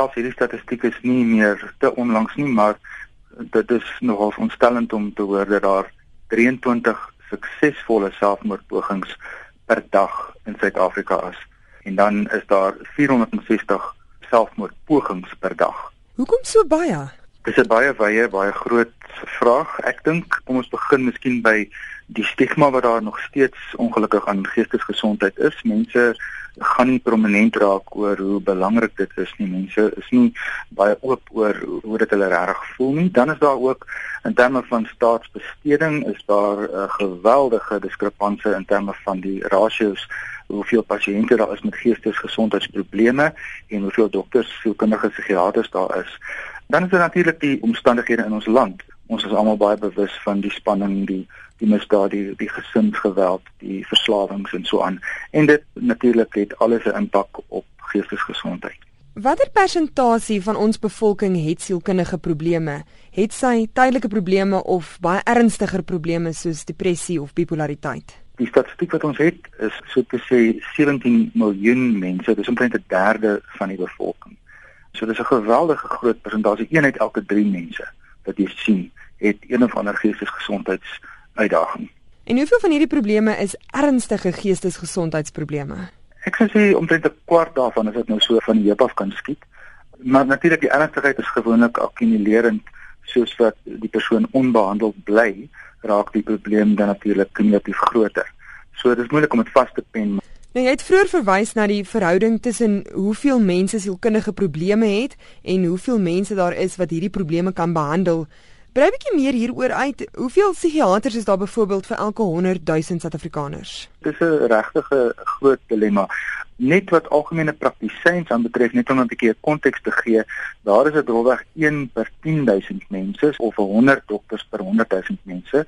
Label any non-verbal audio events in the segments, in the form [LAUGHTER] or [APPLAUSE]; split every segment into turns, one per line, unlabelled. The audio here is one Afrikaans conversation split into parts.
selfs hierdie statistiek is nie meer te onlangs nie, maar dit is nogal ontstellend om te hoor dat daar 23 suksesvolle selfmoordpogings per dag in Suid-Afrika is. En dan is daar 460 selfmoordpogings per dag.
Hoekom so baie?
Dis 'n baie wye, baie groot vraag. Ek dink kom ons begin miskien by die stigma wat daar nog steeds ongelukkig aan geestesgesondheid is. Mense gaan nie prominent raak oor hoe belangrik dit is nie. Mense is nie baie oop oor hoe dit hulle reg voel nie. Dan is daar ook in terme van staatsbesteding is daar 'n geweldige diskrepansie in terme van die ratios hoeveel pasiënte daar is met geestesgesondheidsprobleme en hoeveel dokters, sielkundige psigiaters daar is. Dan is daar natuurlik die omstandighede in ons land. Ons is almal baie bewus van die spanning, die die misdaad, die, die gesinsgeweld, die verslawings en so aan. En dit natuurlik het alles 'n impak op geestesgesondheid.
Watter persentasie van ons bevolking het sielkundige probleme? Het sy tydelike probleme of baie ernstiger probleme soos depressie of bipolariteit?
Die statistiek wat ons het is so te sê 17 miljoen mense, dis omtrent 'n derde van die bevolking. So dis 'n geweldige groot persentasie. Een uit elke 3 mense wat jy sien, het een of ander geestesgesondheidsuitdaging.
En hoeveel van hierdie probleme is ernstige geestesgesondheidsprobleme?
Ek sou sê omtrent 'n kwart daarvan is dit nou so van die heup af kan skiet. Maar natuurlik die ernstigheid is gewoonlik akkumulerend soos wat die persoon onbehandeld bly, raak die probleem dan natuurlik kumulatief groter. So dit is moeilik om dit vas te pen.
Nou jy het vroeër verwys na die verhouding tussen hoeveel mense sielkundige probleme het en hoeveel mense daar is wat hierdie probleme kan behandel. Brei 'n bietjie meer hieroor uit. Hoeveel psigiaters is daar byvoorbeeld vir elke 100 000 Suid-Afrikaners?
Dis 'n regtige groot dilemma. Net wat algemene praktisyns aanbetref, net om 'n bietjie konteks te gee, daar is dit rolweg 1 per 10 000 mense of 100 dokters per 100 000 mense.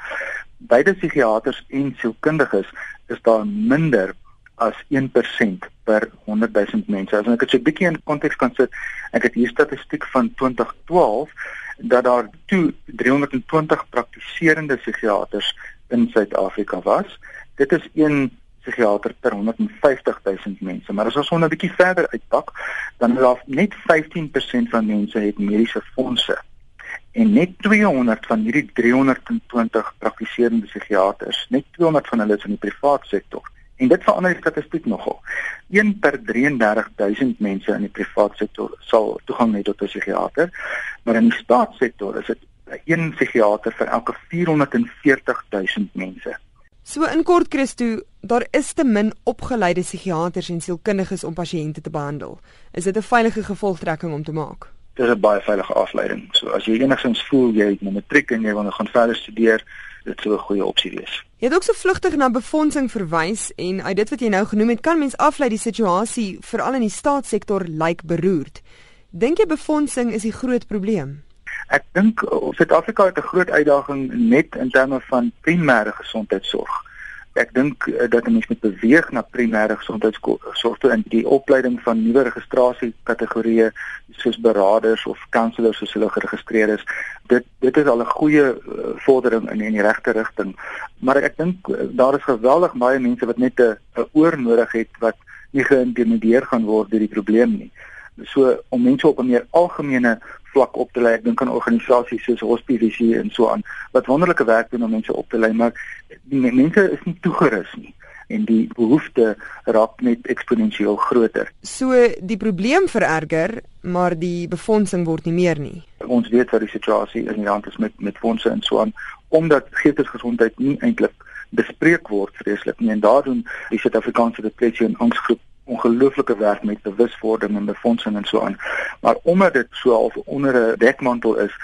Beide psigiaters en sielkundiges is daar minder as 1% per 100 000 mense. As ek dit so 'n bietjie in konteks kan sit, ek het hier statistiek van 2012 dat daar toe 320 praktiserende psigiaters in Suid-Afrika was. Dit is een psigiater per 150 000 mense. Maar as ons hom 'n bietjie verder uitpak, dan is daar net 15% van mense het mediese fondse. En net 200 van hierdie 320 praktiserende psigiaters, net 200 van hulle is in die private sektor. En dit verander die statistiek nogal. 1 per 33000 mense in die private sektor sal toegang hê tot 'n psigiater, maar in die staatssektor is dit 'n psigiater vir elke 440000 mense.
So in kort Christo, daar is te min opgeleide psigiaters en sielkundiges om pasiënte te behandel. Is dit 'n veilige gevolgtrekking om te maak?
Dit is 'n baie veilige afleiding. So as jy enigsins voel jy het 'n matriek en jy wil nou gaan verder studeer, dit sou 'n goeie opsie wees.
Jy het ook so vlugtig na befondsing verwys en uit dit wat jy nou genoem het, kan mens aflei die situasie veral in die staatssektor lyk like beroerd. Dink jy befondsing is die groot probleem?
Ek dink Suid-Afrika het 'n groot uitdaging net in terme van primêre gesondheidsorg ek dink uh, dat 'n mens moet beweeg na primêre gesondheidsorg toe in die opleiding van nuwe registrasie kategorieë soos beraders of counselors soos hulle geregistreer is. Dit dit is al 'n goeie uh, vordering in in die regte rigting. Maar ek dink uh, daar is geweldig baie mense wat net 'n oor nodig het wat nie geïntimideer gaan word deur die probleem nie. So om mense op 'n meer algemene vlak op te lei. Ek dink aan organisasies soos Hospice en so aan wat wonderlike werk doen om mense op te lei, maar die mense is nie toegerus nie en die behoefte raak net eksponensieel groter.
So die probleem vererger, maar die befondsing word nie meer nie.
Ons weet wat die situasie in die land is met met fondse en so aan omdat geestesgesondheid nie eintlik bespreek word vreeslik nie en daarom die Suid-Afrikaanse Depressie en Angsgroep ongelooflike werk met bewuswording en befondsing en so aan. Maar omdat dit so half onder 'n dekmantel is,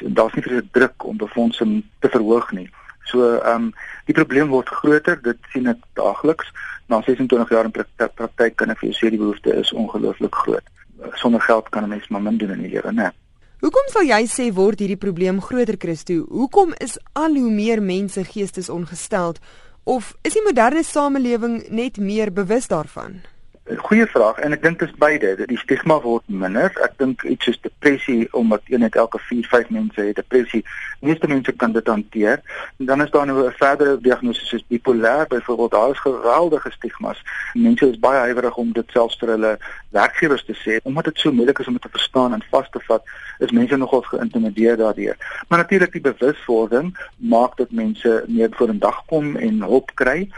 daar's nie vir druk om befondsing te verhoog nie. So ehm um, die probleem word groter, dit sien ek daagliks. Na 26 jaar in praktyk kan ek vir jou sê die behoefte is ongelooflik groot. Sonder geld kan 'n mens maar min doen in die lewe, né?
Hoekom sal jy sê word hierdie probleem groter, Christo? Hoekom is al hoe meer mense geestesongesteld? Of is die moderne samelewing net meer bewus daarvan?
Goeie vraag en ek dink dit is beide. Die stigma word minder. Ek dink iets soos depressie omdat een uit elke 4, 5 mense het depressie. Meeste mense kan dit hanteer. En dan is daar nou 'n verdere diagnose soos bipolêr byvoorbeeld. Daar is geweldige stigmas. Mense is baie huiwerig om dit selfs vir hulle werkgewers te sê omdat dit so moeilik is om dit te verstaan en vas te vat. Is mense nogal geïntimideer daardeur. Maar natuurlik die bewuswording maak dat mense meer voor 'n dag kom en hulp kry.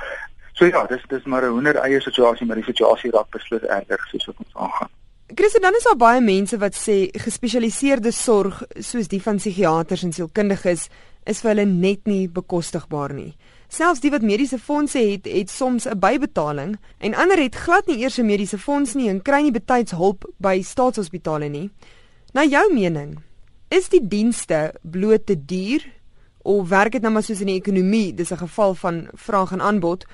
So ja, dis dis maar 'n honder eie situasie, maar die situasie raak beslis erger soos wat ons aangaan.
Christen, dan is daar baie mense wat sê gespesialiseerde sorg soos die van psigiaters en sielkundiges is vir hulle net nie bekostigbaar nie. Selfs die wat mediese fondse het, het soms 'n bybetaling en ander het glad nie eers 'n mediese fonds nie en kry nie betyds hulp by staatshospitale nie. Na jou mening, is die dienste bloot te duur of werk dit nou maar soos in die ekonomie, dis 'n geval van vraag en aanbod?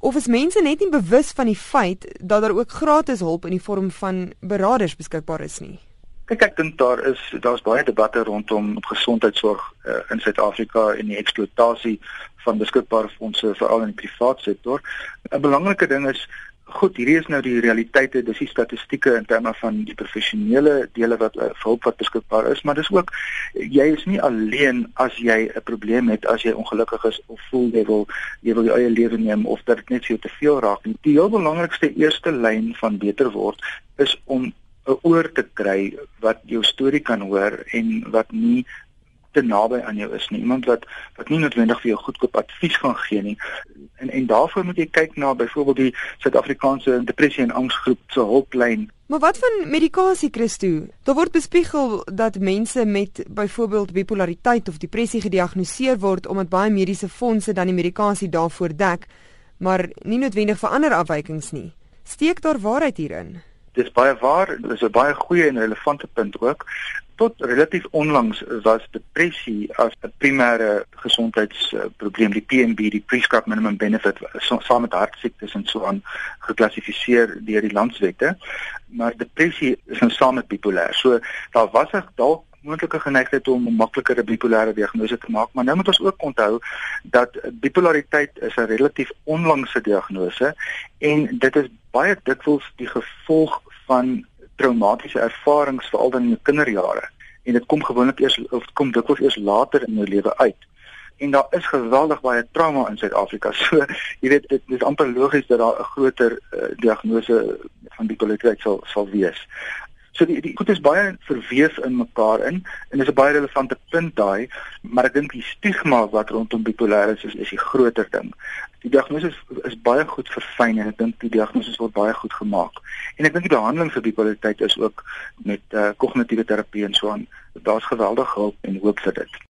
Of is mense net nie bewus van die feit dat daar ook gratis hulp in die vorm van beraders beskikbaar is nie?
Kyk ek dink daar is daar's baie debatte rondom gesondheidsorg uh, in Suid-Afrika en die eksploitasie van beskikbare fondse veral in die private sektor. 'n Belangrike ding is Goed, hierdie is nou die realiteite, dis die statistieke in terme van die professionele dele wat uh, hulp wat beskikbaar is, maar dis ook jy is nie alleen as jy 'n probleem het as jy ongelukkig is of voel jy wil jy wil jou eie lewe neem of dat dit net vir jou te veel raak nie. Die heel belangrikste eerste lyn van beter word is om 'n oor te kry wat jou storie kan hoor en wat nie te naby aan jou is nie. Iemand wat wat nie noodwendig vir jou goedkoop advies gaan gee nie. En en daarvoor moet jy kyk na byvoorbeeld die Suid-Afrikaanse depressie en angsgroep se hulplyn.
Maar wat van medikasie Christo? Daar word bespiegel dat mense met byvoorbeeld bipolariteit of depressie gediagnoseer word omdat baie mediese fondse dan die medikasie daarvoor dek, maar nie noodwendig vir ander afwykings nie. Steek daar waarheid hierin?
Dis baie waar, dis 'n baie goeie en relevante punt ook tot relatief onlangs was depressie as 'n primêre gesondheidsprobleem. Die PMB die prescribed minimum benefit saam met hartsiektes en so aan geklassifiseer deur die landswette. Maar depressie is nou saam met bipolêr so daar was ek dalk moontlike geneigtheid om 'n makliker bipolêre diagnose te maak maar nou moet ons ook onthou dat bipolariteit is 'n relatief onlangse diagnose en dit is baie dikwels die gevolg van traumatiese ervarings veral dan in jou kinderjare en dit kom gewoonlik eers of kom dikwels eers later in jou lewe uit. En daar is geweldig baie trauma in Suid-Afrika. [LAUGHS] So, jy weet dit is amper logies dat daar 'n groter uh, diagnose van bipolariteit sal sal wees. So die die goed is baie verweef in mekaar in en dis 'n baie relevante punt daai, maar ek dink die stigma wat rondom bipolêr is, is is die groter ding. Die diagnose is, is baie goed verfyn en ek dink die diagnose word baie goed gemaak. En ek dink die behandeling vir bipolariteit is ook met uh, kognitiewe terapie en so aan. Daar's geweldig hulp en hoop vir dit.